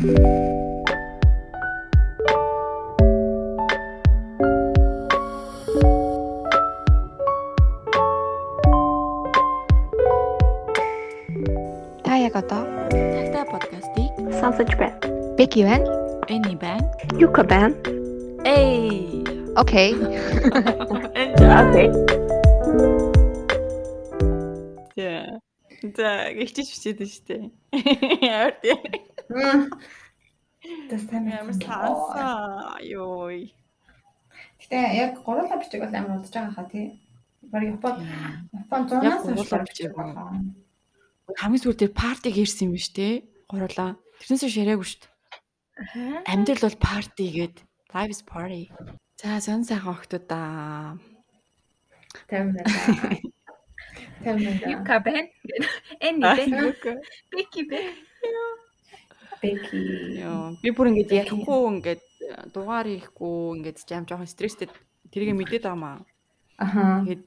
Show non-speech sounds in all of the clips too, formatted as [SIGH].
Та яг одоо Тагтаа подкастыг Сонсож байна. Беки байна. Эни байна. Юка байна. Эй. Окей. Окей. За. За, байна. Тэс тань Ямар саасаа. Йой. Гэтэ яг гурлаа бичиг бол амар удаж байгаа хаа тий. Баг Япон Япон Яг 100-аас хойш гурлаа бичиг байгаа. Хамгийн сүүл дээр партиг ирсэн юм биш тий. Гурлаа. Тэрнээс яриаггүй шүү дээ. Амьдрал бол party гээд life is party. За, сон сайхан охтуудаа. 50 байна. 50 байна. Юка байна. Эни байна. Бики байна. Беки. Йоо, би бүр ингэж ярихгүй ингэж дугаар хийхгүй ингэж жам жоохон стресстэй тэргээ мэдээд байгаа маа. Аха. Тэгээд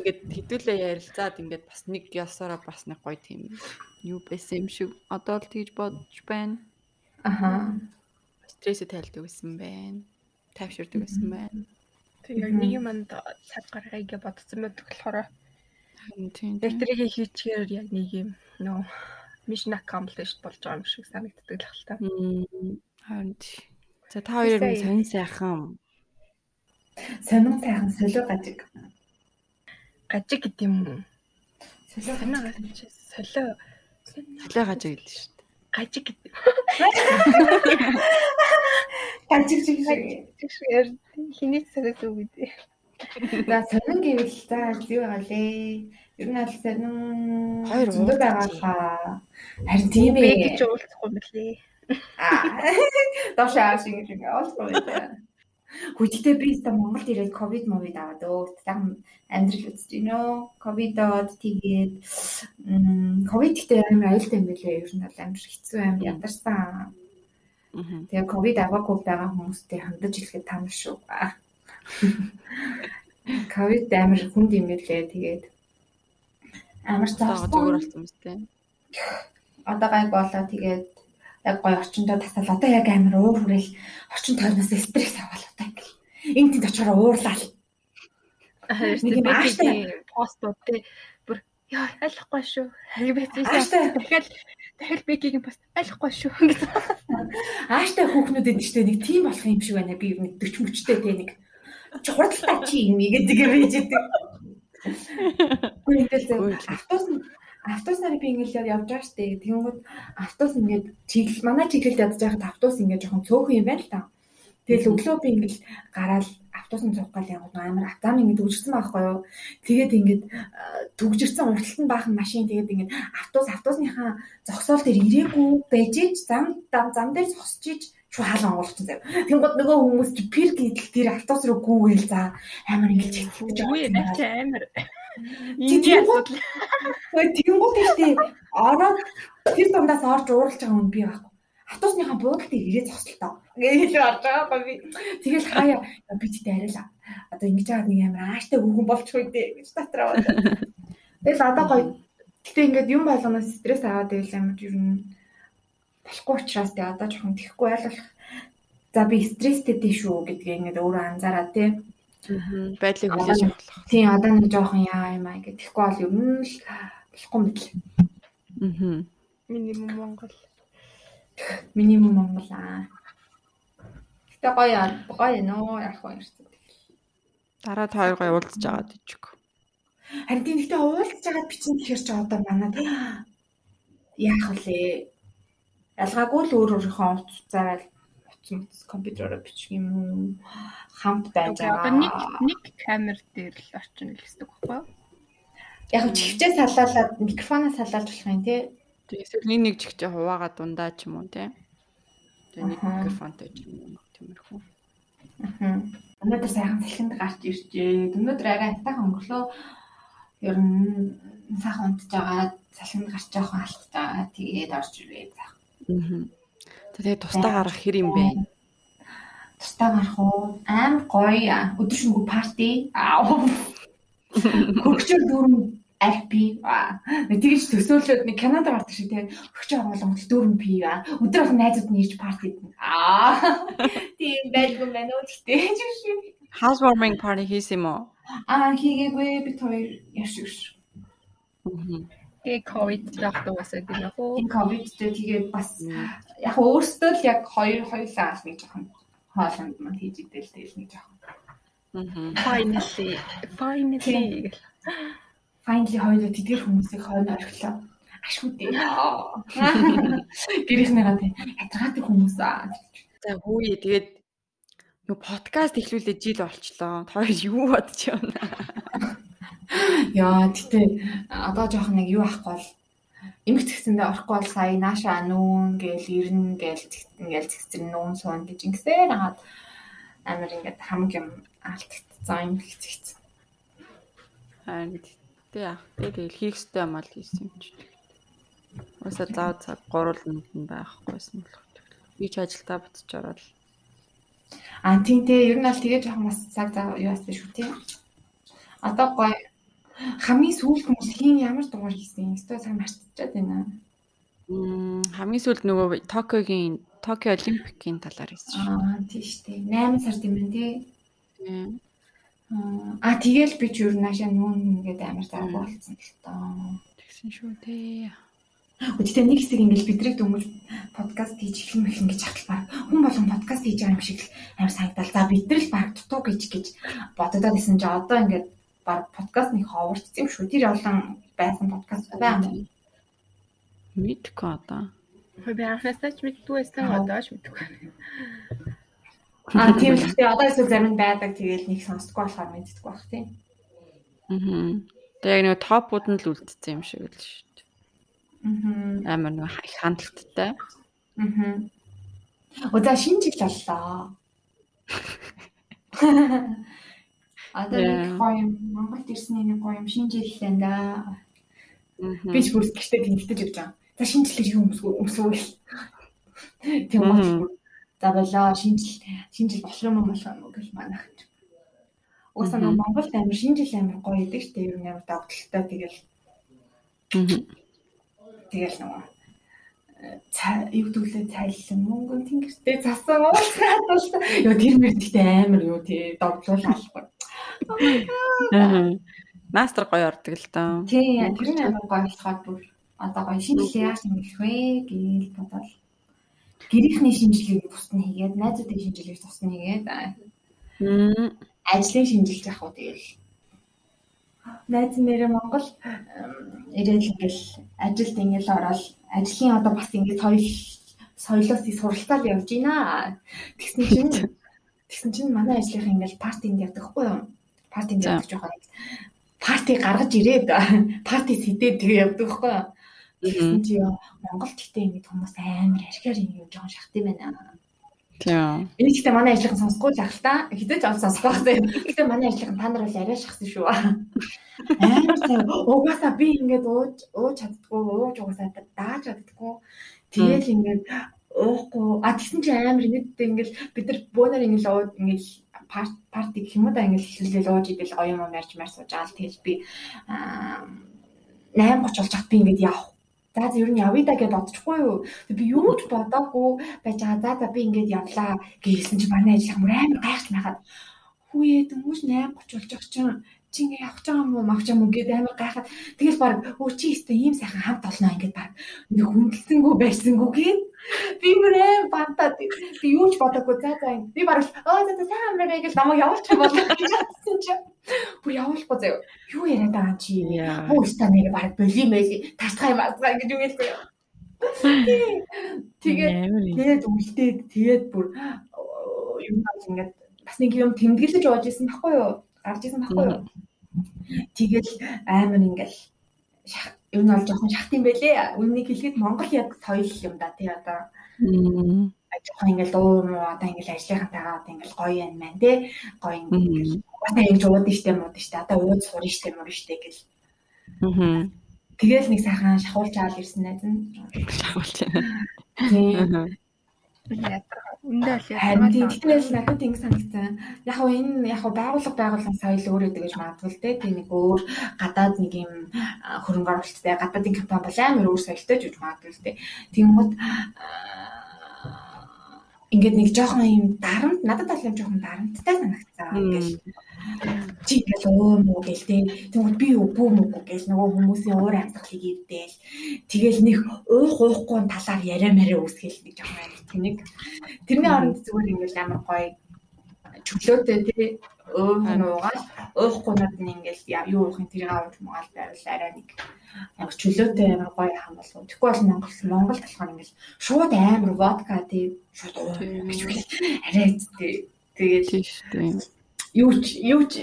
ингээд хэдүүлээ ярилцаад ингээд бас нэг ясаараа бас нэг гоё тийм юу байсан юм шиг одоо л тэгж бодож байна. Аха. Стрессээ тайлдаг байсан байна. Тайвширдаг байсан байна. Тэг яг нэг юмд цаг гаргая гэж бодсон байдаг болохоор тийм. яг тэрийг хийчихээр яг нэг юм нөө mission accomplished болж байгаа юм шиг санагддаг л хэл та. Мм, Харин. За та хоёр нь сонь сайхан. Сонин сайхан солио гажиг. Гажиг гэдэг юм уу? Солио гажиг. Солио. Солио гажиг гэдэг шүү дээ. Гажиг гэдэг. Гажиг шиг шиг. Тэг шиг яар хиний цагаас үг гэдэг. За сонин гэвэл за юу байгаа лээ. Ер нь аль сонин Хоёр зөндөө уулзаж байгаа хаа. Харин тийм ээ. гэж уулзахгүй лээ. Аа. Дошаа шиг шиг олдгоо байна. Хүчтэй би та Монголд ирээд ковид мовид аваад өө сайхан амьдрал үзэж гинөө. Ковидод тэгээд ковид гэдэг амар аюултай юм билээ. Ер нь бол амар хэцүү амар ядарсан. Тэгээ ковид аваагүй байгаа хүмүүстэй хандаж хэлэхэд таамаг шүү. [LAUGHS] Ковид амар хүнд юм билээ. Тэгээд амар тест. одоо гайг болоо тэгээд яг гоё орчиндөө тасал одоо яг амар уур хүрээл орчин тойрноос стресс аваад одоо ингээл. Энэ тэнд очоор уурлал. Нэг ааштай. постууд те. Бүр яа айлахгүй шүү. Харин би Ааштай. дахиад дахиад бикигийн пост. Айлахгүй шүү. [LAUGHS] Гэж. ааштай хүүхнүүдэд нь штэ. Нэг тийм болох юм шиг байна. Би нэг 40 мөчтэй те нэг. Чухалтай чи юм гэдэг юм бийж идэг Гүн ингээл нь автобус нарыг би ингээл явж байгаа штэ тэгэнгүүт автобус ингээд чиглэл манай чиглэлд ядаж байхад автобус ингээд жоохон цөөхөн юм байна л та Тэгэл өглөө би ингээл гараад автобусны цуг гал яваад амар автам ингээд үжигдсэн байхгүй юу. Тэгээд ингээд э, түгжирсэн урталт нь баахан машин. Тэгээд ингээд автобус автобусныхаа зогсоол дээр ирээгүй байж ич зам зам зам дээр зогсож ич шуу хаалга онгоолчихсон зав. Тэнгууд нөгөө хүмүүс чи пир гидэл тэр автобус руу гүүгээл за амар чигтэж Үгүй байгаа. нэ чи амар. Ийм асуудал. Тэнгууд ихтэй ороод тэр дундаас орж ууралж байгаа хүн би байхгүй. Автобусныхаа буудалд ирээд зогсолтоо. Ингээд хэлээ орж байгаа байхгүй би. Тэгэл хаяа би тэгтээ арайла. Одоо ингэж байгаа нэг амар ааштай хүүхэн болчихгүй дээ гэж дотроо. Тэгэл одоо гоё. Гэтэ ингээд юм болгоноос стресс аваад байвал амар ер нь болохгүй учраас тэгээ одоо жоохон тэхгүй ойлгох. За би стресстэй дээ шүү гэдгээ ингээд өөрөө анзаараад тий. Байдлыг хүлээж авах. Тийм одоо нэг жоохон яа юм аа гэдэг. Тэгэхгүй бол ер нь л болохгүй мэт л. Аа. Минимум Монгол. Минимум Монгол аа. Гэтэ гоё гоё нөө яг гоё ирсэн. Дараа та хоёр гоё уулзж байгаа тийчг. Харин тийм гэхдээ уулзж байгаад бичин тэгэхээр ч одоо манад яах вүлээ? Ялгаагүй л өөр өөрийнхөө утас зараад утас компьютероор бичих юм уу? Хамт байж байгаа. Одоо нэг нэг камер дээр л орчин хэлдэг байхгүй юу? яг нь чивчээ салаалаад микрофоноос салаалж болох юм тий. Эсвэл нэг нэг чихчээ хуваагаад дундаа ч юм уу те. Тэгээ нэг микрофонтой ч юм уу тиймэрхүү. Аа. Өнөөдөр сайхан салхинд гарч иржээ. Өнөөдөр арай атайхан өнгөрлөө. Ер нь сайхан унтж байгаа, салхинд гарч хүн алдж байгаа. Тэгээд орж ирээ. Аа. Тэгээ тусдаа гарах хэр юм бэ? Тусдаа гарах уу? Аим гоё. Өдөр шөнөгүй парти. Дөрөв RP аа тэгж төсөөлөд нэг Канада гардаг шиг тийм бол Монгол дөрөв P аа өдөр болго найзууд нь ирж парти идэнэ аа. Тийм байлгүй байна уу гэхдээ Housewarming party хийсэн юм уу? аа хийгээгүй. Бид хоёр яшигш Тэгээ ковид яг дуусаад байна уу? тийм ковидтэй тэгээд бас яг өөртөө л яг хоёр хоёулаа аль нэг жоохон хоолнд маань хийж идэл тэгэл нэг жоохон Мгм. Finally, finally. finally хоёулаа тэдгэр хүмүүсийг хойно орхилоо. Ашгүй дээ. [LAUGHS] Гэрийнхнийгаа тийм ятрагатай хүмүүс аа. За хөөе тэгээд юу подкаст эхлүүлээ жил болчлоо. Хоёр юу бодож байна? [LAUGHS] Яа тэгтээ одоо жоох нэг юу ахгүй бол эмх зэгцэндээ орохгүй бол сая нааша нүүн гээл ирнэ гээл ингээл зэгцэн нүүн суун гэж ингэсээр хагаад амар ингээд хамаг юм алдчихсан эмх зэгцэн. Харин яах. Тэг тэгэл хийх ёстой юм аа хийсэн юм чи. Уусаа зав цаг гурван минут байхгүйсэн болох. Би ч ажилдаа буцаж ороод А тийм тий ер нь аль тэгээ жоохон бас цаг зав юу асуу шүү тий. Одоо гоё хамгийн сүүлд хүмүүс хин ямар дугаар хийсэн. Өстой сайн мартчихад байна. Мм хамгийн сүүлд нөгөө Токиогийн Токио Олимпикийн талаар шүү. Аа тийм шүү дээ. 8 сард юм байна тий. Аа тэгэл би ч нь наашаа нүүн ингээд амар зав болсон л тоо. Тэгсэн шүү дээ. Гэхдээ нэг хэсэг ингээд бидрийг дөнгөж подкаст хийж эхлэх мэх ингэж ахлаа. Хүн болгон подкаст хийж байгаа юм шиг л амар санагдал. За бид нар л баг дутуу гэж гэж бододод исэн чи одоо ингээд подкаст нэг ховорцсон юм шүү. Тэр олон байсан подкаст байна. Мэдгүй одоо. Би анхнаасаа ч мэдгүй байсан одоо ч мэдгүй. Аа тийм л гэхдээ одоо эсвэл зарим нь байдаг. Тэгээд нэг сонсдоггүй болохоор мэддэггүй бах тийм. Аа. Тэг яг нэг топууд нь л үлдсэн юм шиг л шүү дээ. Аа. Амар нэг их хандлттай. Аа. Удаа шинэ жил боллоо. [LAUGHS] Одоо нэг гоё юм Монголд ирсний нэг гоё юм шинэ жил лээ да. Би ч бүрс гэртээ тэмдэгдэж явж байгаа. За шинэ жилээр юу өмсгөө өмсвөл. Тийм үү. За болоо шинэ жил шинэ жил болох юм уу болох юм гэж манайх. Уусаа нэг Монголд амир шинэ жил амир гоё идэг штэ ер нь амар догтлолтой тэгэл тэгэл нөгөө юу гэвэл цайлан мөнгөн тэнгэртэй засан уусгаад [LAUGHS] бол ёо тэр мэрдэгтэй амар юу тий догтлуулахгүй. Аа. Мастер гоё ордог л доо. Тий тэр нь амар гоё болохоор бүр одоо гоё шинэ жил яаж ингэх вэ гэж бодоод гэрийнхний шинжилгээг тусна хийгээд найзуудын шинжилгээг тусна хийгээд ажлын шинжилж явах уу тэгэл найз нэрээ Монгол ам, ирээд ингээл ажилд ингээл ороод ажлын одоо бас ингээд соёл соёлоос суралцаад явж байна. Тэгсэн чинь [LAUGHS] тэгсэн чинь манай ажлынхаа ингээл партинд явдаг хгүй юу? Партинд явдаг жоохон парти гаргаж ирээд парти сэдээд тэгээ явдаг хгүй? Тэгсэн чи ёо, Монголд гэхдээ ингээд хүмүүс амар архиар юм жоохон шахт юм байна. Тийм. Энэ гэхдээ манай ажлын сонсохгүй л ах л та. Хэдэж авч сонсохгүй байх. Гэхдээ манай ажлын та нар бол арай шахсан шүү. Амар сайн. Угаасаа би ингээд ууж ууж чаддгүй, ууж угаасаа дааж чаддгүй. Тэгэл ингээд уухгүй. А тэгсэн чи амар ингээд ингээд бид нар бөөнөр ингээд ууд ингээд парти гэх юм уу да ингээд хэлүүлэл ууж идэл гоё юм ярьж маар сууж аал тэгэл би аа 8:30 болж хат би ингээд явах За за ер нь явъя да гэж бодчихгүй юу. Би юу ч бодоогүй байж байгаа. За за би ингээд явлаа гэсэн чи манай ажил хамар амар гайхаж байхад хүүе дөнгөж 8:30 болж байгаа чинь чи ингээд явах гэж байгаа юм уу мавч юм уу гэд амар гайхаад тэгэл баг өө чи өстө ийм сайхан хамт олно ингээд баг нэг хүндэлсэнгүү байсангүй гээд би мөрөө бантаа би юу ч бодоогүй за за би баг оо за за сайн амраа гэж намайг явуулчих юм болоо гэж бодсон чи бүр явуулахгүй заяа юу яриад байгаа чи Яа. Хөө станыг баг боли мэли тасгай мазгай гэж үг хэлсэн юм. Тэгээд юм. тэгээд үлдээд тэгээд бүр юм ингээд бас нэг юм тэмдэглэж явж исэн байхгүй юу? Гарч исэн байхгүй юу? Тэгээд амар ингээл юу нь бол жоохон шахт юм байлээ. Үннийг хэлэхэд Монгол яг соёл юм да тий одоо жоохон ингээл дуу муу одоо ингээл ажлынхантайгаа одоо ингээл гоё юм байна тий. Гоё ингээл нэг ингэж ууд штэ мууд штэ одоо ууд сурна штэ муу штэ гэл. Мгм. Тэгэл нэг сайхан шахуулж аал ирсэн найз нь. Шагуулж байна. Тийм. Үндэ л Харин тийм тэгтэл надад ингэ санагдсан. Яг хөө энэ яг хөө байгууллага байгууллагын соёл өөр өдөг гэж магадгүй л дээ. Тийм нэг өөр гадаад нэг юм хөрөнгө оруулалттай гадаадын компани бол амар өөр соёлтой ч гэж магадгүй л дээ. Тэнгууд ингээд нэг жоохон юм дарамт надад бол юм жоохон дарамттай санагдсан. Ингээд чи ингээл өө муу гэл тээ. Тэгвэл би үгүй мөгүй гэл нөгөө хүмүүсийн уур амьсгалыг ивдээл. Тэгэл нэг уух уухгүй талаар яриа мэрэ үсгээл нэг жоохон амт нэг. Тэрний оронд зүгээр ингээл амар гоё чөлөөтэй тий. Уух нуугаал уухгүй над нь ингээл юу уухын тэрийг авч магаал байвал арай нэг яг чөлөөтэй амар гоё хам болов. Тэгэхгүй бол Монгол Монгол болохоор ингээл шууд амар водка тий. Шууд гэж арай тий тэгээд юу ч юу ч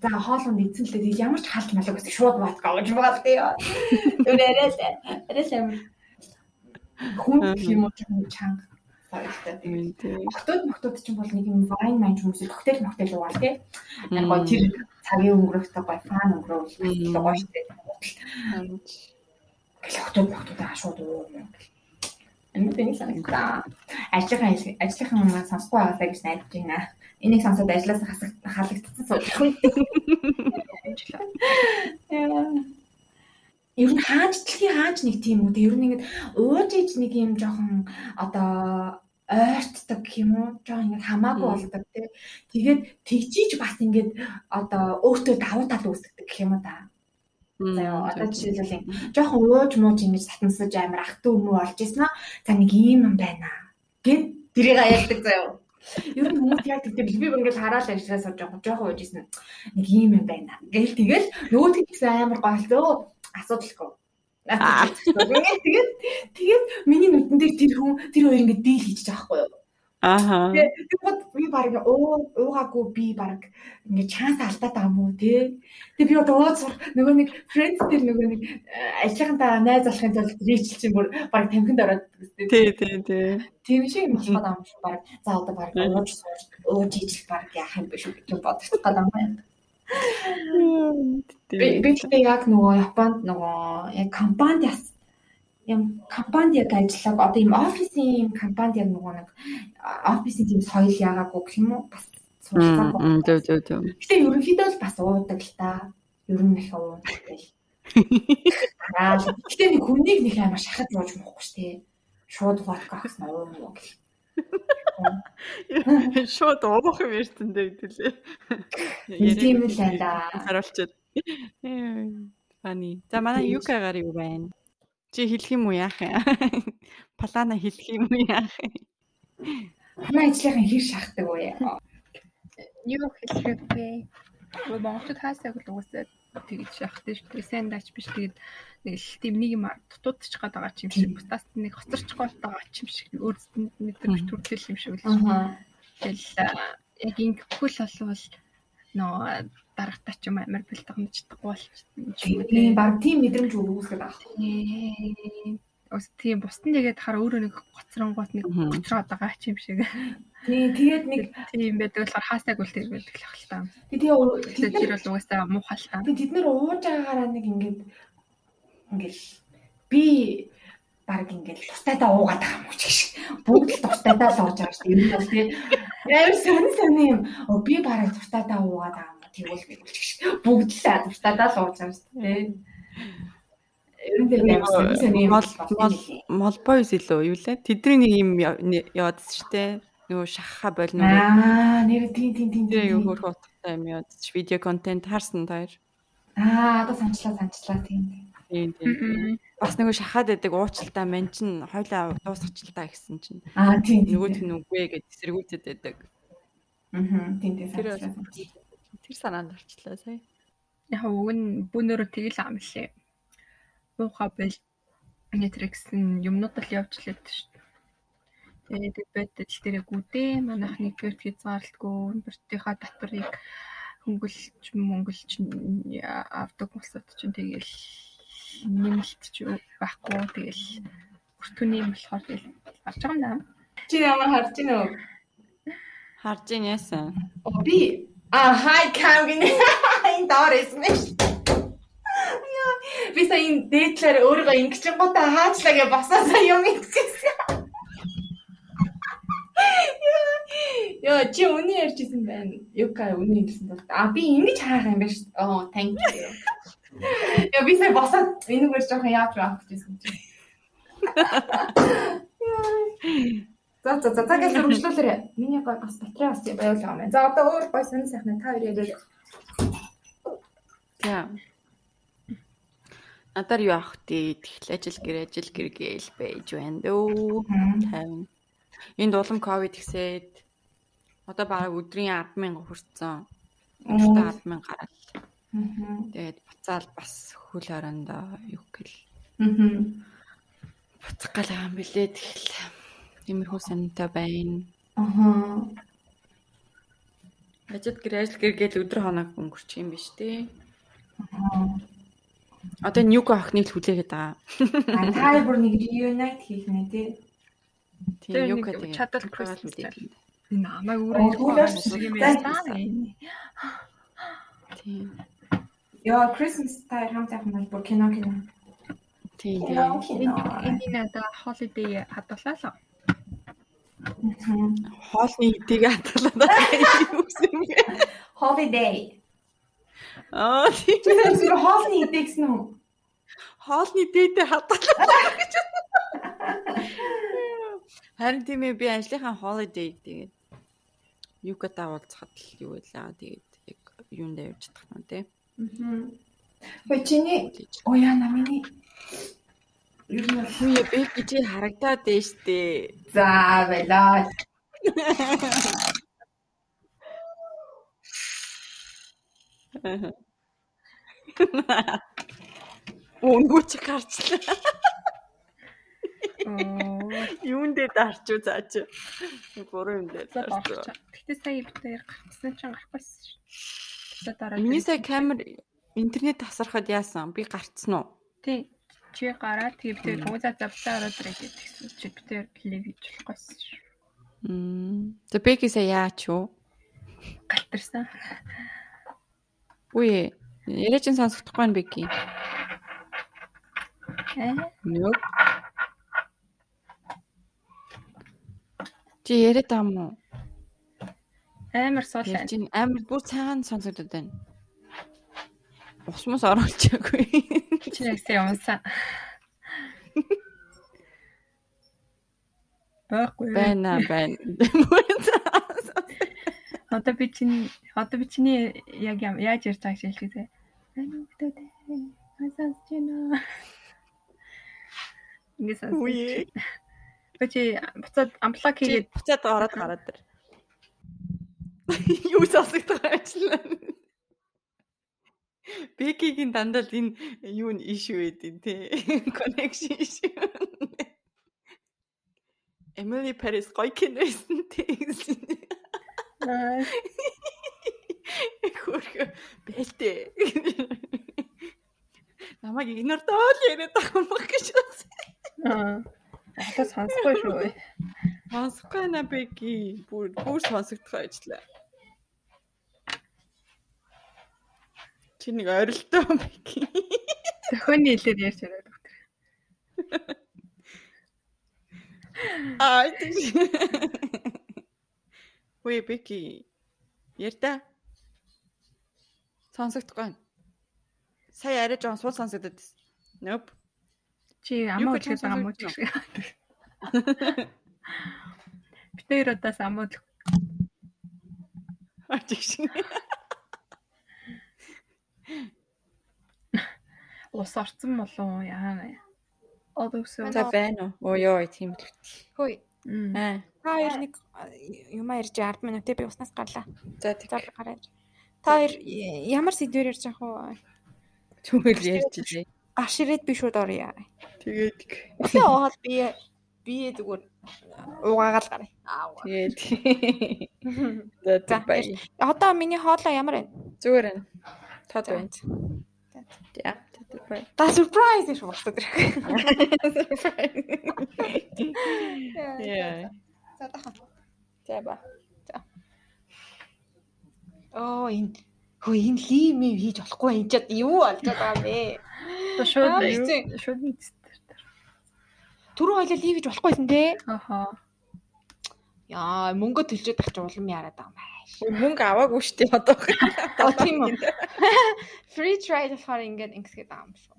за хоолонд эзэн л дээ ямар ч хаалт малаг гэсэн шууд водка гэж байгаа тий. Тэр арай арай амар. Хүн юм уу? Чанга соёлтой. Октод моктод ч бол нэг юм вайн маань хүмүүсийг коктейл моктейл уугаал тий. Яг гоо тэр цагийн өнгөрөхтэй гой фан өнгөрөөл гоё штэ. Гэл октод моктод ашууд уу юм. Энэ тэний санагдаа. Ажлынхаа ажлынхаа маань сонсохгүй байгаасаа гэж найдаж байна. Энийг сонсоод ажлаас халагдсан сууж. Ер нь хаач дэлхийн хаач нэг тийм үү. Ер нь ингэдэг ууж иж нэг юм жоохон одоо ойртдаг гэх юм уу? Жоо ингэ хамаагүй болдог тий. Тэгээд тэгжиж бас ингээд одоо өөртөө давуу тал үүсгдэг гэх юм уу та. За одоо жишээлбэл жоохон ууж мууж ингэж татансаж амар ах トゥ өмнө олж ирсэн аа. За нэг ийм юм байна. Гэт тэрийг аялдаг заяа. Ер нь хүмүүс яг тэгтээ би ингээд хараал сууж байгаа жоохон ууж ирсэн. Нэг ийм юм байна. Гэл тэгэл нөгөөд гэсэн амар гоолцоо асуудалгүй. Тэгээд тэгээд тэгээд миний нүдэн дээр тэр хүн тэр хоёр ингээд дийл хийж байгаа байхгүй юу? Ааха. Тэгээд би баг уу уугаагүй би баг ингээд чанс алдаад байгаа уу те. Тэгээд би одоо ууц нөгөө нэг friends тэр нөгөө нэг ажлынхаа найз болохын тулд reach чинь бүр баг тамхинд ороод тий тий тий. Тийм шиг юм болох байгаа юм шиг баг. За одоо баг ууж сууж ууж ижил баг яах юм бэ шүү гэж бодож байгаа юм байна. Би би яг нөгөө Японд нөгөө яг компанид юм компанид яг ажиллаг одоо юм офисын юм компанид яг нөгөө нэг офисын тийм соёл яагаагүй гэх юм уу бас суралцаагүй. Зөв зөв зөв. Гэтэ ерөнхийдөө л бас уудаг л та. Ер нь их уудаг л. [LAUGHS] Аа гэтэ нэг хүнийг нэг амар шахаж ууж мөхгүй шүү дээ. Шууд водка авсан уу юм гэх. Шууд уух юм ярьсан дээ гэдэлээ. Тийм л байна да. Харуулчаад. Фани. За манай Юкагаар юу байна? Чи хэлэх юм уу яах юм? [LAUGHS] Палана хэлэх юм уу яах юм? Манай ажлынхан хэр шахдаг вэ? Юу хэлэх вэ? Гол Монголд хаасаг л угсаад тэгж шахдаг шүү дээ. Сайн даач биш. Тэгээд нэг л тийм нэг юм дутуудчих гээд байгаа юм шиг бутаас нэг хоцорч гээд байгаа юм шиг өөрсдөнд мэдрэмж төрөл юм шиг үлж. Тэгэл яг ингэхгүй л болвол нөө дарагтаа ч юм амар бэлтгэж чадахгүй болч юм тийм баг тийм мэдрэмж үүсгэж байгаа. Ус тийм бусдын тэгээд хараа өөрөө нэг гоцронгоот нэг гоцроод байгаа юм шиг. Тийм тэгээд нэг тийм байдаг болохоор хаасайг үл тэр байдаг л ахал та. Тэгээд тэр бол угаасаа муухай л та. Тэгээд тэд нэр ууж байгаагаараа нэг ингээд ингээл би баг ингээл тустайдаа уугаад байгаа юм чи шиг бүгд л тустайдаа л ууж байгаа шүү дээ. Ер нь бол тий. Ямар сони сони юм. Оо би бараг тустайдаа уугаад байгаа юм. Тэгвэл би ч шиг бүгд л тустайдаа л ууж байгаа шүү дээ. Ер нь тэр сони сони юм. Молбой илүү юу лээ. Тэдний нэг юм яваадс шүү дээ. Нөгөө шахха бол нөгөө Аа нэр тийм тийм тийм тийм юу хөрх утгатай юм яваадс. Видео контент харсан таар. Аа одоо санчлаа санчлаа тийм. Тийм тийм. Бас нөгөө шахаад байдаг уучлалтаа мэн чин хойлоо дуусгачлаа гэсэн чинь. Аа тийм. Нөгөөх нь үгүй гэж эсэргүүцэд байдаг. Аа тийм тийм. Тэр санаанд орчлаа сая. Яг уг нь бүүнөрөө тэгэл аам лээ. Ууха бэл нэтриксэн юмнууд л явж лээд шүү дээ. Тэгээд байтал тэрэ гүдээ манайх нэг гэрт хязгаарлалтгүй бэртийнхаа татварыг хөнгөлж мөнгөлж авдаг улсад чинь тэгэл нэмэлт ч байхгүй тэгэл өртөний юм болохоор тэгэл гарч байгаа юм даа. Чи ямар харж байна уу? Харж байна яасан. Би а хай кам гинэ [LAUGHS] энэ доор эсмэш. Би сая энэ дээдлэр өөрийгөө ингэчин гутаа хаачлаа гэж босоосаа юм ингэсэн. Яа чи үнэн ярьжсэн байна. Юка үнэн хэлсэн бол. А би ингэж хаах юм байна шүү. Оо, thank you. Яа, би сая босоод энэгээр жоохон яах вэ гэсэн чи. За за за гэж үргэлжлүүлээрэй. Миний гой бас батарей бас байвал юм байна. За одоо өөр гой сонир сайхна та хоёр яриад. За. Надаар юу авах тий тэгэл ажил гэр ажил гэр гээл байж байна дөө. 50. Энэ дулам ковид гэсээд одоо бараг өдрийн 100000 хүрсэн. Өдөртөө 100000 гараад. Тэгээд буцаал бас хөл орондоо юу гэл. Буцах гал юм билээ тэгэл. Тиймэрхүү санаатай байна. Аа. Ажил гэр ажил гэр гээл өдөр хоног өнгөрчих юм биш тий. Аа. Одоо ньюко охиныг л хүлээгээд байгаа. А та бүр нэг reunite хийх нэ тий. Тийм юука тэгээ чадвал Christmas мэдээд. Энэ намайг өөрөө юм байна. Тийм. Яа, Christmas та хамт явах нь бүр кино кино. Тийм тийм. Энэ надаа holiday хадгалаа л. Хоолны хэдийг бэ? Holiday. Аа тийм. Чи зөвхөн хоолны идэ гэсэн үү? Хоолны дээдээ хатгалаад гэж. Харин тийм ээ би ажлынхаа holiday тэгээд юката уулзахад л юу байлаа. Тэгээд яг юунд явж чадах нь тий. Мгм. Хөөе чиний оо яа намины Юу нь Хүйе би гэж харагдаад дээ штэ. за байлаа. Өнгөө [LAUGHS] чи гарчлаа. Оо, Юунд дээр дарчуу цааш. Гурван юм дээр болчих. Гэтэ сая бид хоёр гарсан чинь гарахгүйсэн шүү. Тэгээ дараа Миний сая камер интернет тасархад яасан? Би гарцсан уу? тий чи гараад тэгээ бид хоёр хүмүүзээ завлаа ороод ирээд гэсэн чи хоёр лив хийж болохгүйсэн шүү. Мм. За Бэки сая яач юу? Галтарсан. Үе. Яриач нь сонсохдохгүй байна Бэки. Э? Нүг. Чи яриад байгаа мó? Амар суул байна. ин амар бүр цагаан сонсогдод байна. Усмас оруулчихаагүй. Чи нэгсээ унсаа. Баггүй. Байна байна. Одоо би чинь одоо би чиний яг яаж ярьж байгааг шилжүүлээ. Ань өгдөө. Хасаас чинь. Ингээд сонсож. Үе. Би чи буцаад амплак Чи хийгээд буцаад ороод гараад ир. Юу сонсогдох ажлаа. Бекигийн дандаа л энэ юу н ишүү байдیں۔ те. Connection issue. Emily Paris гоё кино байсан те. Хөрхө бэлтээ. Намайг игнордоо л яриад байгаа юм баг гэж бодсон. аа. Одоо сонсохгүй шүү. Сонсохгүй на Беки. Бүр бүр сонсогдох ажлаа. Чи нэг орилтоо Беки. Төхөний хэлээр ярьж байгаа доктор. Аа тийш. Үе Беки. Ярта. Сонсогдохгүй. байна. Сая арай жоон сул сонсогдод. Nope. Чи амаа гэж үтгэж байгаа мó сонсож чи. Битээр удаас амаа үтгэх. Ачигш. Ус орцсон болов яана. Одоо өсөө. За байна уу? Оо ёо тийм л. Хөөе. Мм. Аа. Та хоёр нэг юмаа ярьж 10 минут би уснаас гарлаа. За За тэг. би гараад. Та хоёр ямар сэдвэр ярьж ах вэ? Түгэл ярьж дээ. Гаш ирээд би шууд оръё. Тэгээд Өсөө оол би би зүгээр угаагаал гараа. Тэгээд. За За, тэг бай. Одоо миний хоолой ямар байна? Зүгээр байна. Тод За. байна. За. Та surprise шүү болтод ирэх. Яа. За тахан. За ба. Оо энэ хөө энэ лим юм хийж болохгүй энэ чад юу болж байгаа бэ? Шууд шууд мэдсэн. Түрүү хоёлаа лив хийж болохгүйсэн те. Ахаа. Яа, мөнгө төлжөөд ах чи улам яраад байгаа юм байна. Мөнгө аваагүй шүү дээ одоо. Оо тийм үү. [LAUGHS] Free trial болохоор ингээд ингэсгээд байгаа юм шүү.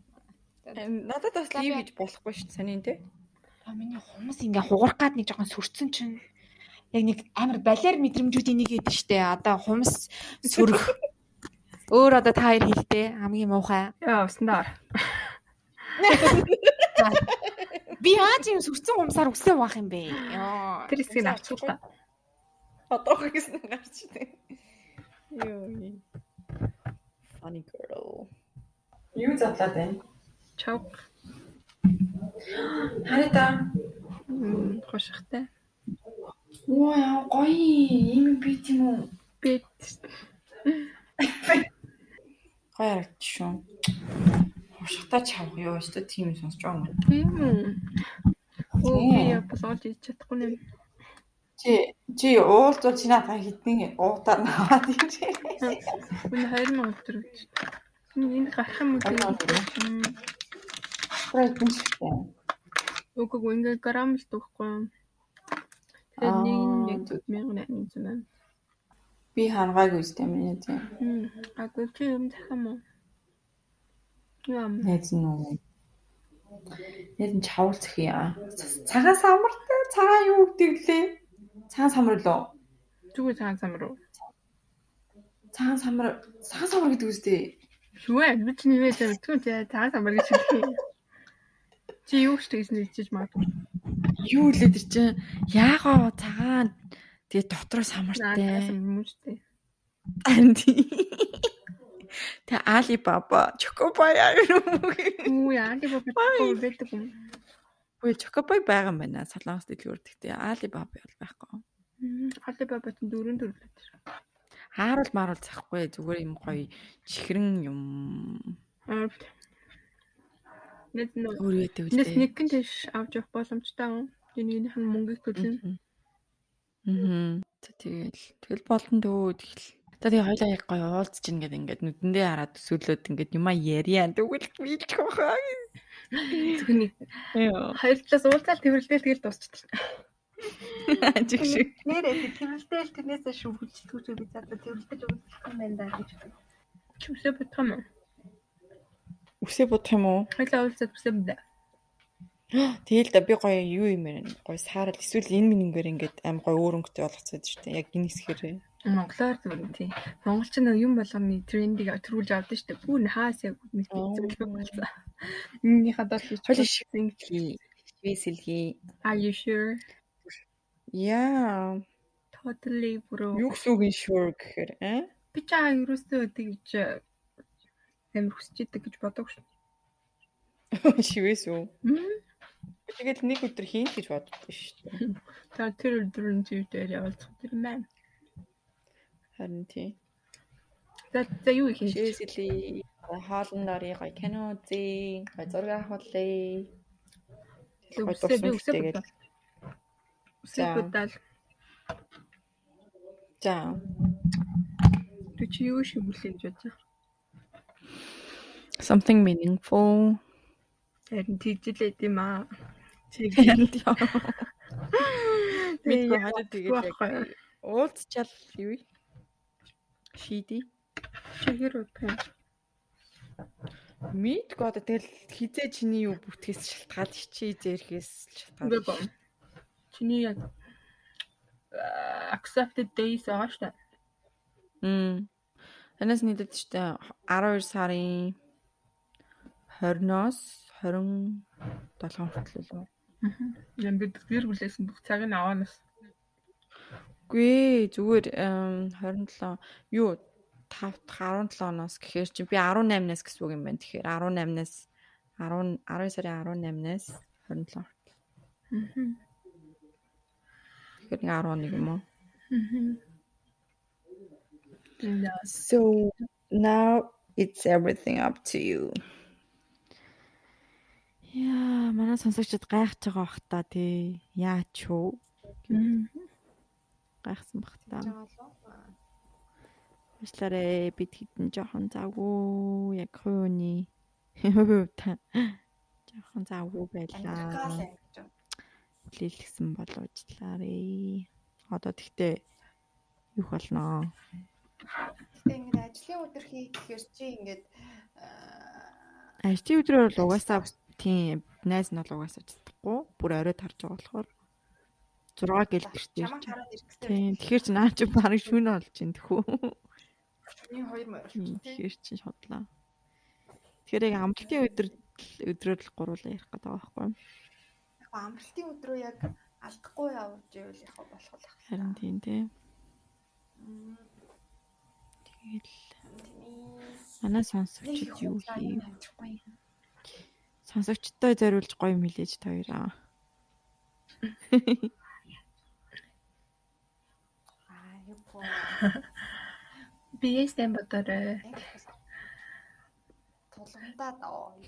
Надад бас лив гэж болохгүй шүү дээ саний те. А миний хүмүүс ингээ хугарах гад нэг жоохон сүрцэн чинь яг нэг амар балер мэдрэмжүүдийн нэг гэдэг штэ. Одоо хумс сүрх. [LAUGHS] Өөр одоо та хоёр хэлтэй хамгийн муухай. Яа, уснаар. [LAUGHS] Би яаж юм сүрцэн хумсаар өсөө баах юм бэ? Яа. Тэр хэсгийг авчих та. Одоо гэсэн гарч дээ. Йоо. Funny girl. Юу задлаад байна? Чав. Харита. Хошигтай. Ваа, гоё. Ийм би тийм үү? Би Гоё харагд шүү. Хошигтай чав ёо өстө тийм сонсож байгаа юм. үү. Оо би болоод ич чадахгүй нэ. Чи чи уулзвал чи надад хитний уутаар наваад юм чи. Үн 2000 төгрөг. Энэ гарах юм уу? Прайд нэртэй. Үгүй ингээ грамм л төгөхгүй. Тэгээд нэг нэг 1800 байна. Би хангаагүй миний тийм. Хм. Агүй чи юм захаа мó. Найз нь уу. Найз нь чавал зөх яа. Цагаан самартай цагаан юу гэдэг лээ? Цагаан самар лөө. Зүгээр цагаан самар уу? Цагаан самар цагаан самар гэдэг үстэй. Шүү ээ. Би вэж мэдгүй тий цагаан самар гэж хэлсэн. Чи юу ч тэгсэн хэлчихэж магадгүй. Юу лээ тэр чинь яагаа цагаан тэгээ дотроо самартай. юм уу тий. Анди. Тэ Alibaba, Chocoboy аа юм уу? Үу яа ди бопоо байдаг юм. Үгүй Chocoboy байгаа юм байна. Солонгос дэлгүүр гэхдээ Alibaba бол байхгүй. Alibaba тэн дөрөв төрлөд. Хааруул maaruул захгүй зүгээр юм гоё чихрэн юм. Нэг нэг нэгэн тийш авч явах боломжтой юм. Энийнийх нь мөнгөийг төлнө. Аа. Тэгэл тэгэл болон дөө тэгэл. Одоо тэгээ хоёлаа яг гоё уулзж ин гэдэг ингээд нүдэндээ хараад төсөөлөд ингээд юмаа яриа. Тэгвэл байгаа. Зөвхөн нэг хоёр талаас уулзаал тэрвэрлдэл тэгэл дуусчихсан. Ажиг шиг. Нэрээ тэрэлтэл тэрнээсээ шүүхэлцдэг үү би задаа тэрэлдэж үзэх юм байна даа гэж. Чи үсээ бодох юм уу? Үсээ бодох юм уу? Хоёлаа уулзаад үсээ бодоо. Тэгэл да би гоё юу юм бэ? Гоё саарал эсвэл энэ минийгээр ингээд аим гоё өөр өнгөтэй болгоцоод шүү дээ. Яг энэ хэсгээр. Монголоор зөв тийм. Монголч нэг юм болгоны трендийг төрүүлж авдаг шүү дээ. Бүр хаас яг нэг зүйлэг болсон. Миний хадаад хийж Хоёлаа шивэнхий. Шивэсэлхий. Are you sure? Яа. Totally bro. Юу гэсэн үг sure гэхээр аа? Би чаа ерөөсөө тэгж амир хүсэж идэг гэж боддог шүү. [LAUGHS] Шивээс үү? Мм. Тэгэл нэг өдөр хийн гэж боддоо шүү. За тэр өдөр нь зүйдээр явуулах тэр маань. Харин тий. За за юу их юм. Шивэсэлхий. Хоолн дорыг гоё кино үзье. Гоё зураг авахлаа. Үсээ би үсээ бодоо. Үсээ За. бодаал. За. Тэг чи юу шиг хүлээж бодож. Something meaningful. Харин тийжлээ тийм аа. Чи [LAUGHS] Мэдгүй хадад тэгээд яг уулзчаал юу? Шиди. чигэр утга. Мэдгүй одоо тэгэл хизээ чиний юу бүтгэс шалтгаал чи зэрхээс шалтгаал. Чиний яг accepted days шүү дээ. Мм. Танаас нийтэд ч тэ 12 сарын 20-оос 27 хүртэл үү? Яг бид гэр бүлээсэн бүх цагийг аваанаас. Үгүй зүгээр эм, 27 юу 5 дахь 17 оноос гэхээр чи би 18-наас гэсэн үг юм байна. Тэгэхээр 18-наас 10 12 сарын 18-наас 27 хүртэл. Тэгэхээр нэг 11 юм уу? Яа. So now it's everything up to you. Яа, манай сонсогчд гайхаж байгаа бах та тий. Яач юу? Гайхсан бах та. Уучлаарай бид хитэн жоохон завгүй яг хөөний [LAUGHS] та жоохон завгүй байлаа. Хүлээлгсэн болоочлаарай. Одоо тэгтээ юу болно? Гэтэ ингээд ажлын өдөр хийх гэхээр чи ингээд Ажлын өдрөөр бол угаасаа тийм найз нь бол угаасаа чадахгүй. Бүр оройд харж байгаа болохоор 6 гэлдэртэй. чамаа хараад ирэх гэсэн. Тийм. Тэгэхээр чи наа чи барыг шүнэ болж чинь тэхүү. Миний хоёр морь. Тэгэхээр чи шодлаа. Тэгэхээр яг амралтын өдөр өдрөөр л гуруулаа ярих гэдэг байхгүй юу? Яг амралтын өдрөө яг алдахгүй явж ивэл яг болох л ах. Харин тийм. Мм, Тэгэл манай сонсогчд юу хийв? Сонсогчтой зориулж гоё мэлээж хоёраа. Юу гоо. биеэстэй бодорой. Тулгандаа доо.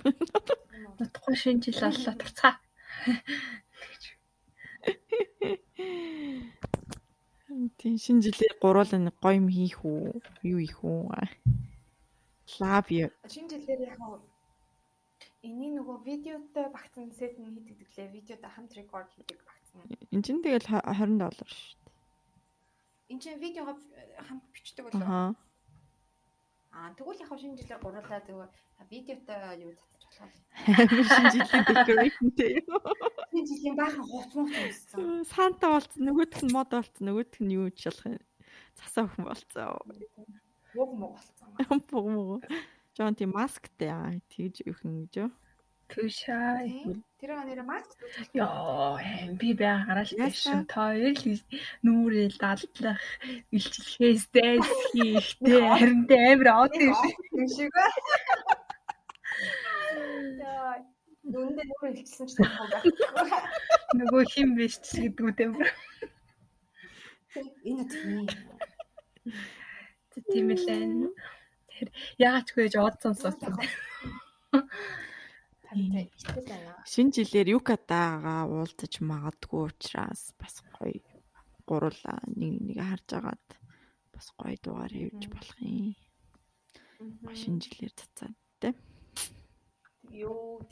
Нутхгүй шинэ жил аллаа туцаа. Тийм шинэ жилээр гуруулаа нэг гоё юм хийх үү? Юу хийх үү? Love you. Шинэ жилээр яг гоо Эний нөгөө видеотой багцсан сет нь хийдэг дэглээ. Видеотой хамт рекорд хийдэг багцсан. Энд чинь тэгэл 20 доллар шүү. Энд чинь видеогоо хамт бичдэг болоо. Аа тэгвэл яг шинэ жилээр гурлаа тэгвэл видеотой юу татчих болох. Шинэ жилийн decoration-тэй юу? Шинэ жилийн баахан хуц мууц юмсан. Санта болцсон, нөгөөх нь мод болцсон, нөгөөх нь юу ч болох юм. Цасаа өхөн болцсон. Муг муг болсон. Бог мог. Жон тийм масктай аа тэгж өхөн гэж юу? Түшаа. Тэр нэр маск Яа, би бай гараал Яасан? тийм хоёр л нүрэл дадлах илчлэхээс [LAUGHS] дэс хийхтэй харин амар од юм шиг. ба. Яа. Дүндээ [LAUGHS] нүрэ илчсэн ч байхгүй. Нөгөө хин биш ч гэдэг үү юм. Энэ тийм. Тийм л энэ. Тэр яач хөөж од сонсосон. Тантай итгэл байна. Шинэ жилээр юкатаага уулзаж магадгүй учраас бас гоё гуруулаа нэг нэг харж агаад бас гоё дугаар хийж болох юм. Шинэ жилээр цацаад тэ. Юу.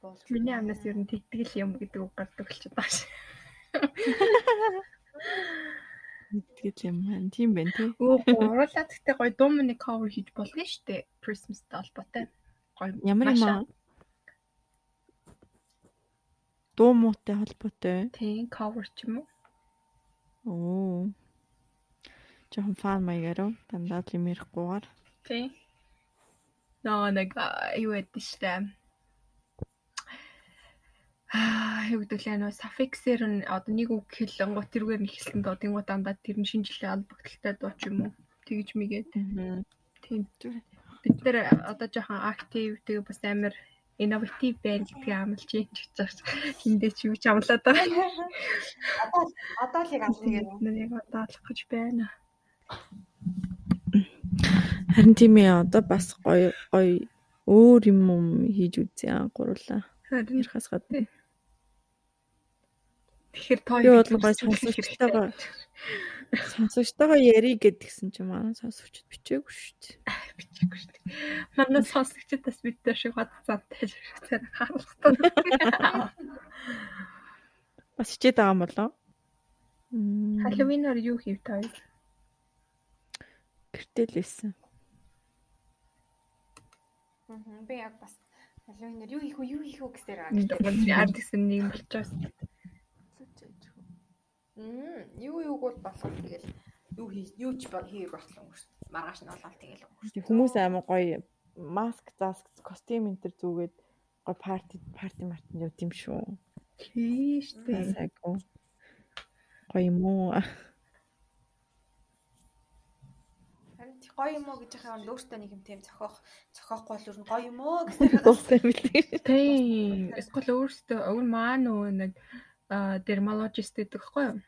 Болж Миний амнаас ер нь тэгтгэл юм гэдэг үг гардаг болчиход байгаа шээ. Тэгэл юм байна. Тийм байна тий. Өө гурлаад гэхдээ гоё дуу мөний cover хийж болно шүү дээ. Christmas-тай холбоотой. Гоё. Ямар юм аа? Дуу муутай холбоотой. Тийм cover ч юм уу? Оо. Жохон фан маягаар дандаа л юм ярихгүйгээр. Тийм. Наа нэг юу гэдэг штэ. Аа, юу гэдэг лээ нөө suffix-ээр нь одоо нэг үг хэлэн гот тэргээр нь ихсэн доо тэнгуү дандаа тэр нь шинэ жилийн албагталтай дуу ч юм уу. Тэгж мэгээд. Тийм. Бид нэр одоо жоохон active тэгээ бас амар innovative байна гэдгийг амлаж юм ч гэж байна. Хиндээ ч юу ч амлаад байгаа. Одоо одоо л яг амлыг Бид яг удаалах гэж байна. Харин тийм ээ одоо бас гоё гоё өөр юм юм хийж үзье аа гурлаа. Харин Ярихаас гадна. тэгэхээр тоо Би бол гоё сонсогчтойгоо сонсогчтойгоо ярий гэдгсэн чи манай сонсогчд бичээгүй шүү дээ. [LAUGHS] бичээгүй шүү дээ. Манай сонсогчид бас бид дээр шиг бод зантай зэрэг хаалгатай. [LAUGHS] Бас хичээд байгаа юм болоо. Мм. Халлоуинаар юу хийв та хоёр? Гэртэл байсан. Мгм. Би яг бас Халуунаар юу хийх вэ? Юу хийх вэ гэсээр аа. Нэг ард гэсэн нэг болчоос. Мм, юу юуг бол болох тэгэл юу юу ч ба- хийх шүү дээ. Маргааш нь болоод тэгэл өнгөрч. Тэг Хүмүүс амар гоё маск, заск, костюм энэ төр зүгээд гоё парти парти мартин явд юм шүү. Тийш дээ. Гоё юм уу? Гоё юм уу гэж яхаа өөртөө нэг юм тийм зохиох зохиохгүй л өөр гоё юм уу [LAUGHS] билээ. Тийм. Эсвэл өөрөөсөө өвөр маа нөгөө нэг дермалогист гэдэг байхгүй юу?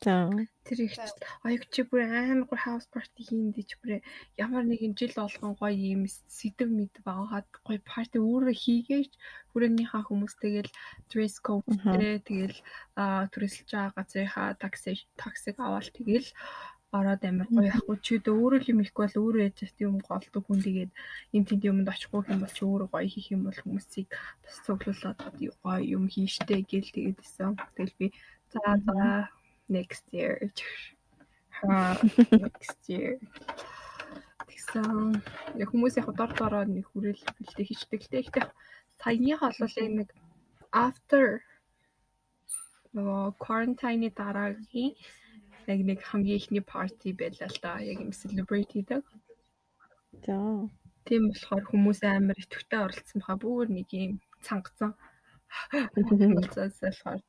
За. Тэр их аяг чи бүр амар гоо хаус парти хийндэ чи бүр ямар нэгэн жил болгон гоё юм сэдв мэд баагаад гоё парти өөрөө хийгээч хүрээнийхээ хүмүүс тэгэл dress code дээр тэгэл төрөлж байгаа газрынхаа такси таксиг аваад тэгэл ороод амар гоё яахгүй чи өөрөө л юм ихгүй бол өөрөө яаж ч юм голдог хүн тэгээд энэ тэнд юмд очихгүй юм бол чи өөрөө гоё хийх юм бол хүмүүсийг бас цуглуулад гоё юм хийштэй гэл тэгээд исэн. Тэгэл би за за next year next year тэгсэн хүмүүс яг дор дороо нэг хүрээл бэлтээ хийчдэг л дээ. Саяныхаа бол нэг after нөгөө quarantine-ы дараагийн яг нэг хамгийн ихний party байлаа л да. Яг юм celebrate хийдэг. За. Тийм болохоор хүмүүс амар итгэвтэй оролцсон баха бүр нэг юм цангацсан. Болцоосоор.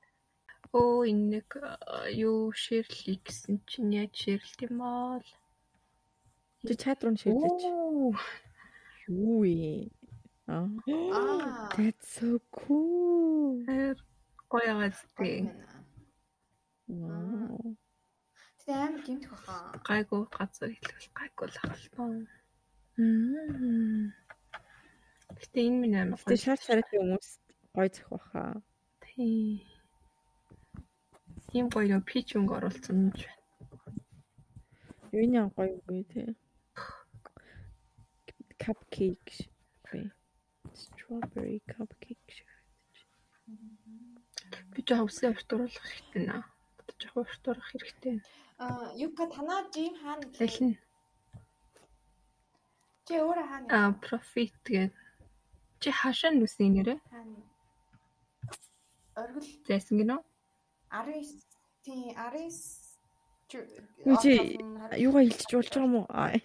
Оо энэ нэг юу ширлий гэсэн чинь яаж ширлт юм бол Чи чат руу. Оо Юу вэ? Аа. That's so cool. гоё газтэй. Wow. Тэгээ амар гимтэх баха. Гайгүй газар хэлвэл гайгүй л ахалтай. Мм. Гэтэ энэ минь амар Гэтэ шар шарах хүмүүс гой зөх баха. Тийм. Тийм гоё нөө пич өнгө оруулсан юм шиг. Юуны гоё үгүй те. Cupcake. Strawberry cupcake. шиг. Би жоо хувьсан ортууруулах хэрэгтэй наа. Жоо ортуурах хэрэгтэй. Аа, Юка танаа жим хаана? Дэлнэ. Чи өөрөө хаана? Аа, profit гэдэг. Чи хашаа нүсэн нэрэ? Хаана? Оргил Зайсан гинөө? 19 тий 19 Юу чи юугаа хилчиж болж байгаа юм уу? Аа,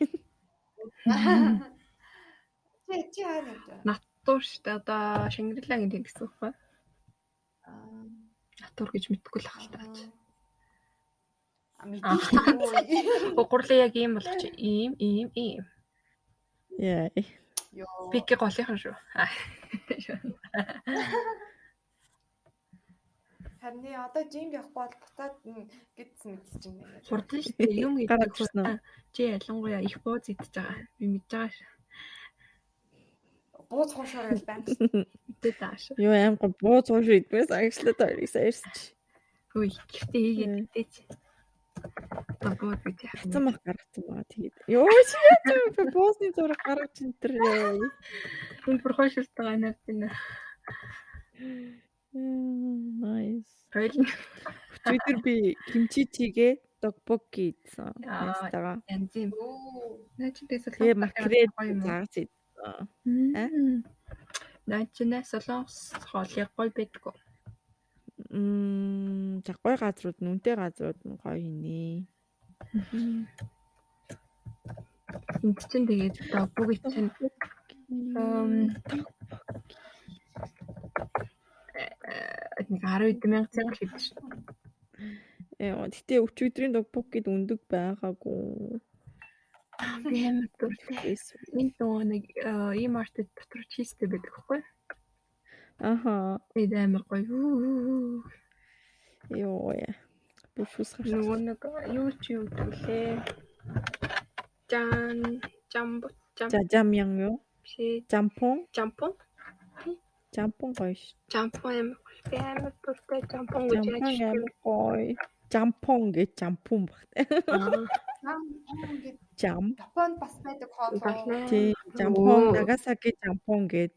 Чи чи хаана вэ? Натуур штэ одоо Шангрилагийн үг ба. Аа. Натуур гэж мэдгүй л ахалтаач. А мэдээ. [LAUGHS] Гурлаа яг ийм болох чи ийм ийм ийм. Яа. Йоо. Пики голынхан шүү. Харин тий, одоо жим явахгүй бол бутаад гэдсэн чинь байна. Хурдан штэ юм Гараад гэдэг ирсэн үү? хурдан. Чи ялангуяа их бууз идэж байгаа. Би мэдж байгаа шүү. Бууз хуушаар гэж байна. Мэдээ тааш. Юу аим гоо бууз ууш идмээс агшлаад саярсан чи. Хөөе, гэхдээ хийгээд мэдээч. Бууз гэж яах Хацсан мах гаргацсан баа тэгээд. Йоо чи яа чи буусны зураг гаргаж энтрээ. Хүн прохошилт байгаа нэр чинь. Nice. Хоёул Өчигдөр би кимчи чигээ догбоки идсэн. Аа. Ястагаа. янз юм. Оо. Наачтай Тэгээ макрел юм. заагц идсэн. Наачнаа солонгос хоолыг гой байдгүй. Мм, за гой газрууд, нүнтэй газрууд нь гоё хийнэ. Энд чинь тэгээд одоо бүгд чинь э, нэг 12 мянга цэнг л хийж шүү. Э, гэтээ өчигдрийн догбокид өндөг байгаагүй. Амар дуртай. Энд нөгөө нэг э, e-market дотор чизтэй байдаг хгүй. Аха. Тэгээд амар гоё. Йоо яа. Бүшүүс гарч. Нөгөө нэг юу ч юу гэвэл жан жамбо жам За жам ян юу? ши Жампон, жампон жампон гоё ш. жампон амар гоё. Би амар дуртай жампон гэж Жампон яаж амар гоё. Жампон гэж жампон багтай. Нам ингээд Жам. Японд бас байдаг хоол. Байна. Тий, Оо. жампон, Нагасаки жампон гэд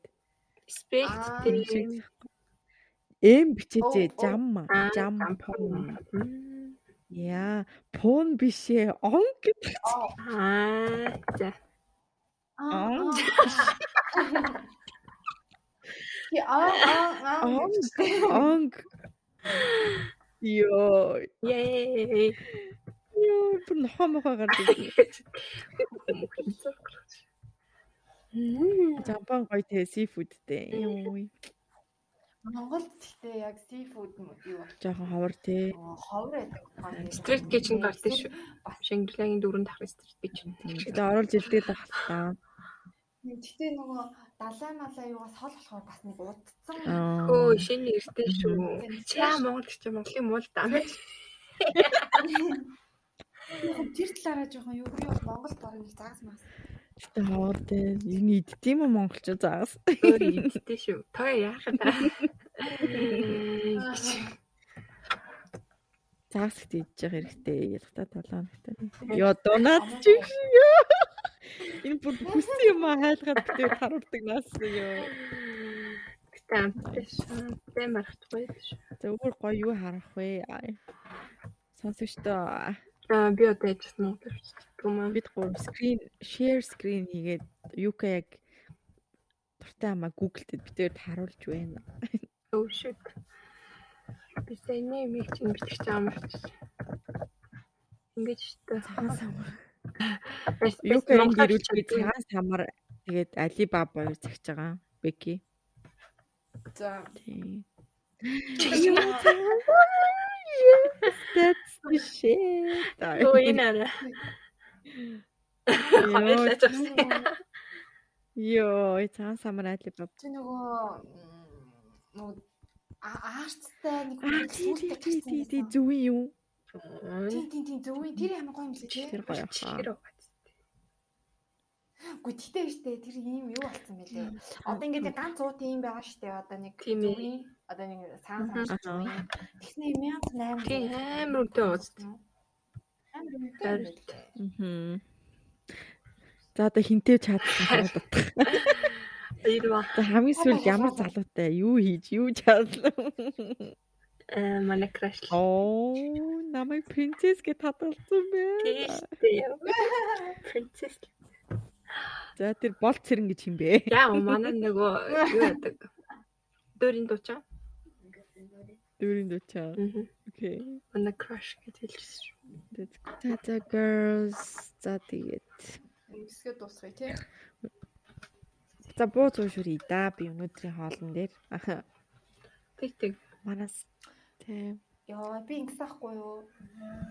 спект шиг. Эм бичээжээ жам. Аа, Жампон. Мм. Яа, пон бишээ. Он гэдэг. Аа за. Аа. Яа аа аа. Он. Он. Йоо. Yay. Йоо, бүр нохоо мохоо гардаг. Мм. Жампон гоё те сифудтэй. Йоо. Монголд гэхдээ яг seafood мод юу бол Жохон ховор те. ховор байдаг. Стрит гэж нь гардаг шүү. Шангрилагийн дөрөв дахь стрит гэж. Тэгээ оруулж ирдэг багтаа. Гэхдээ нөгөө далай малаа юугаас хол болохоор бас нэг удцсан. Өө шинэ нэртэй шүү. Чаа Монгол чи Монголын муу л даа. Тэр талаараа жоохон юу би бол Монголд бараг нэг загас мас. Ховор те. Энэ идтiim юм монголчууд заагас. Өөр идтэй шүү. Тоо яах вэ? Загас ихтэй идэж явах хэрэгтэй. Ялгата 7 хоногтой. Йоо дунаад чи. Энэ бүр хүссэн юм аа хайлгаад битээ харуулдаг нас ёо. Гэтэ амттай шүү. Тэ мархдаггүй шүү. Өөр гоё юу харах вэ? Сонсогчдоо Аа би одоо яжсан уу гэж. Бид гурав screen share screen хийгээд UK яг дуртай хамаа Google-д битээр харуулж байна. Oh shit. Би сэний имийг чинь бичих чам марч. Ингэж шүү дээ. Цагаан самар. UK UK гэрүүлж цагаан самар тэгээд Alibaba хоёр загч байгаа. Becky. За. Yes, That's the shit. Оо энэ арай. Хоёулаа жагсан. Йоо, цагаан самар Alibaba. Чи нөгөө нөгөө аарттай нэг Аа тий тий тий тий тий зүг юм. Тийм тийм тийм зөв. Тэр ямар гоё юм бэ тий. Тэр гоё хаа. Гү тэгтээ штэ тэр ийм юу болсон бэлээ. Одоо ингээд ганц уу тийм байгаа штэ. Одоо нэг зөвийн одоо нэг Аа. зөвийн. Тэгснэ 1008. Тийм амар үнэтэй ууз. Байлээ. Мгм. За одоо хинтээ чадсан бодох. Ирва. За хамгийн сүүл ямар залуутай юу хийж юу чадлаа. Э манай краш. Оо, намайг принцесс гэж таталсан бэ. Тийштэй. Принцесс. За тэр бол цэрэн гэж юм бэ? Яа манай нөгөө юу яадаг. Дөрийн дуучаа. Дөрийн дучаа. Аа. Окей. Манай краш гэж good. За за girls. За тэгээд. Эсгээ дуусгая тий. За бууз уушрий да би өнөөдрийн хоолн дээр. Аха. Тэг тэг. Манас. Тэ. Яа би ингэс ахгүй юу?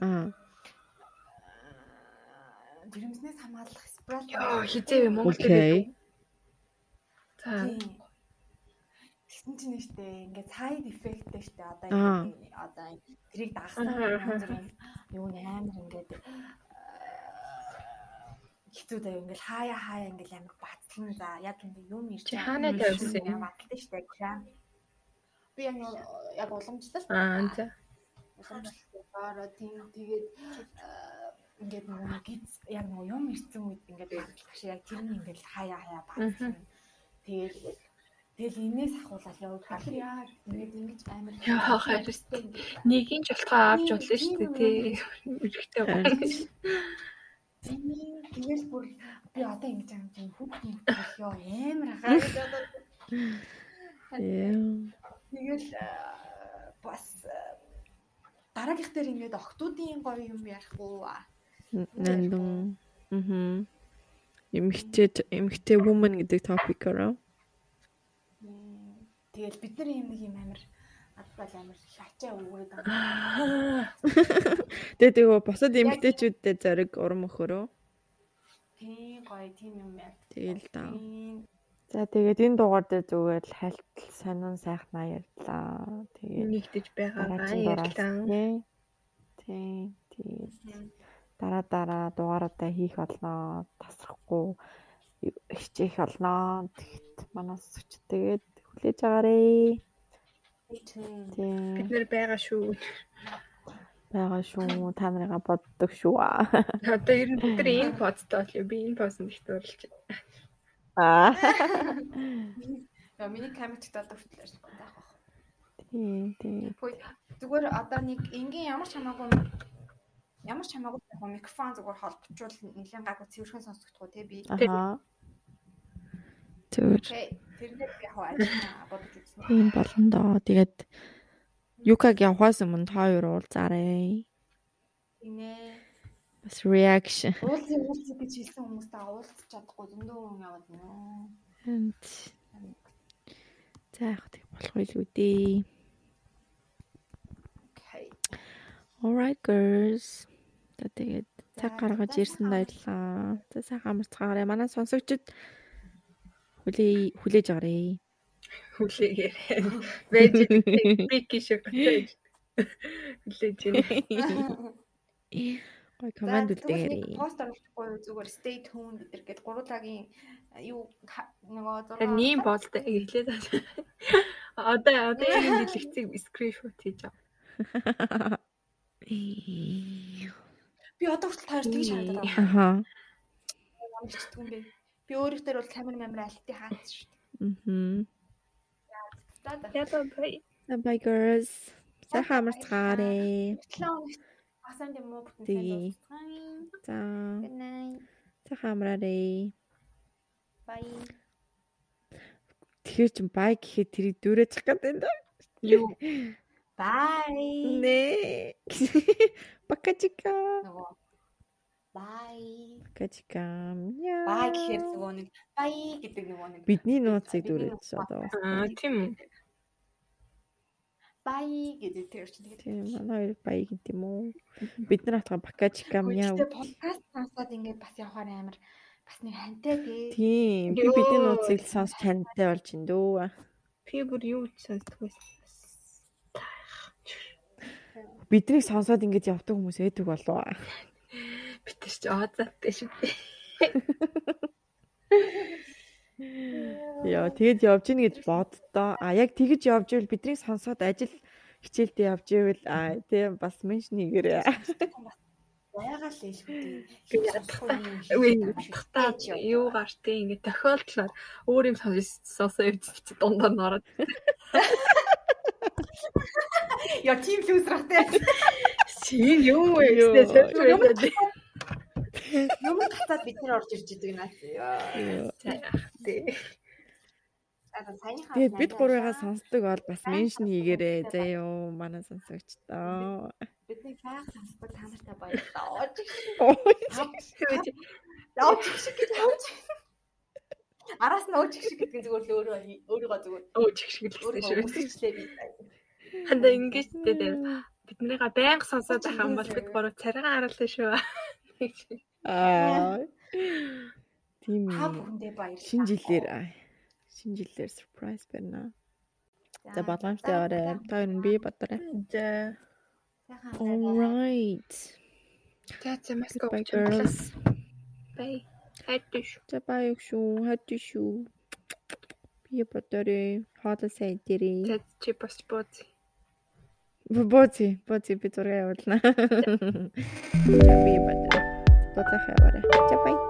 Аа. Жирэмснээс хамгаалах спрат. Яа хизээ Монгол Окей. За. Тэгсэн чинь нэштэй ингээд side effect штэ. Одоо ингээд одоо тэрийг дагсан юу нэг амар ингээд хэцүү даа ингээд хаяа хаяа ингээд амар бацлан за яг ингээд юм ирж Чи хаанаа тавьсан юм? бацлаа штэ крем би яг нэг яг уламжлал. Аа за. уламжлалаараа тийм тэгээд аа, ингээд нөгөө гиз яг нөгөө юм ирсэн үед ингээд бацлах шиг. Яг тэр нь ингээд хаяа хаяа бацлан тэгээд Тэгэл энээс ахуулаад явуулах яа ингээд ингэж амар Яа, хайртай. Нэгийн ч болтгоо авч болно шүү дээ тий. Эрэхтэй байна. Тэгэл бүр би одоо ингэж юм чинь хүүхд мөхөх ёо амар Яа. тэгэл аа, бас аа, дараагийнх дээр ингээд охтуудын гоё юм ярих уу Нандун. Мгм. Эмхтэй эмхтэй woman гэдэг топик ороо. Тэгэл бид нар юм нэг юм амар адвал амар шачаа өгөөд байгаа Тэгээ тэгээ босод эмгтээчүүдтэй зориг урам өхөрөө. тийм гоё тийм юм яа Тэгэл да. Тийм. За тэгээд энэ дугаар дээр зүгээр л хальтал сонин сайхнаа ярьлаа. Тэгээд Нэгдэж байгаагаа дараагийн дугаараас ярьлаа. тий. Тий. Тэгээд дараа дараа дугааруудаа хийх болноо. Тасрахгүй хичээх болноо. Тэгэхэд манаас өч тэгээд хүлээж агаарэ. Тийм. Бид нэр байгаа шүү. байгаа шүү. Та нарыгаа боддог шүү. Одоо ер нь бид нар энэ подтой болоо. Би энэ постнд их дурлж байна. Аа. Яа миний камерт татдаг хөтлөөр таах баг. Тий, тий. Хөөе зүгээр одоо нэг энгийн ямар ч хамаагүй ямар ч хамаагүй микрофон зүгээр холбочвол нэлээд гайгүй цэвэрхэн сонсогдох тий би. Аха. Зүгээр. Би яг ажил бодож үзсэн. Тийм болно доо. Тэгээд Юкаг явахаас өмнө та хоёр уулзаарай. Инэ. Бас reaction. Уулзъя уулзъя гэж хэлсэн хүмүүстэй уулзч чадахгүй зөндөө хүн яваад. And За яг тэг болох илүү дээ. Окей. Alright girls. Тэгээд цаг гаргаж за, ирсэн сайхан баярлаа. За сайхан амарцгаарай. Манай сонсогчид хүлээ хүлээж аваарай. Хүлээгээр. Вэж шиг гэж. Хүлээж байна. [LAUGHS] Гой команд үлдээгээрэй. Пост оруулахгүй юу, зүгээр stay tuned гэдэг гээд гуруулагийн юу ха- нөгөө зураг ийм болтой эхлээд байна. [LAUGHS] Одоо одоо энэ дэлгэцийг скриншот хийж ав. Би одоо хүртэл таар тэгж харагдаад байгаа. Аха. Ямар ч тэгвэл би. Би өөрөөр бол камер мамир альтыг хаацсан шүү дээ. Яда бай. Bye girls. Сайхан амарцгаарэ. Асан юм уу бүтэн сайн За. Good night. Сайхан амраарэ. Bye. Тэгэхээр чин бай гэхэд тэрийг дүүрэж гэх гэдэг юм да. Юу? Bye. Нэ. [LAUGHS] Бакачика. Нөгөө Bye. Бакачика. Яа. Bye гэхээр нөгөө нэг bye гэдэг нөгөө нэг Бидний нууцыг нууц одоо. Аа тийм үү. bye гэдэг тэр чинь тэгээд Тийм манай хоёр баяг юм тийм үү. Бид нар атга бакачика мяа. Гэхдээ подкаст сонсоод ингээд бас явахаар амар бас нэг хантай тий. Тийм. Би бидний нууцыг л сонсч хантай болж ин дөө. Би бүр юу ч сонсдог байсан. Биднийг сонсоод ингэж явдаг хүмүүс ээдэг болов. [LAUGHS] Би тэр чи оозаттай шүү дээ. Яа, тэгэд явж ийн гэж боддоо. А яг тэгэж явж ивэл биднийг сонсоод ажил хичээлдээ явж ивэл а тийм бас менш нэгэрээ. Байгаал л. Үгүй ятгахтаа юу гартыг ингэ тохиолдлоор өөр юм сонсоо явж чи дундаар нь ороод. Яа тим лүүсрахтэй. Чин юу вэ Юм. Юм гацаад бид нар орж ирж идэг наас. Яа. Тий. Тэгээд бид гурвыгаа сонсдог бол бас меншн хийгээрээ заа юу манай сонсогчдоо. бидний байг сонсдог та нартай баярлалаа. Явж шиг гэж явж. Араас нь өөж шиг гэдэг нь зүгээр л өөрөө өөрийгөө зүгээр чих шиг л өөрийгөө шүү. Хандаа ингэж дээ. Биднийга байнга сонсоод байх юм бол бид гурав царайгаа харуулсан шүү. [LAUGHS] Аа. Тийм Та ээ. бүхэндээ баярлалаа. Шинэ жилээр шинэ жилээр surprise байна. За боломжтой яваарай. Та хоёр нь би бодроо. За. Сайхан All right. За за маск girls. бай. Хайдаш. За баяг шүү. Хатти шүү. Би бодроо. Хоолой сайн дээрээ. За чи бас бууз. Боци, боци би зураг явуулна. [LAUGHS] Би бодроо. Боцоо яваарай. За бай.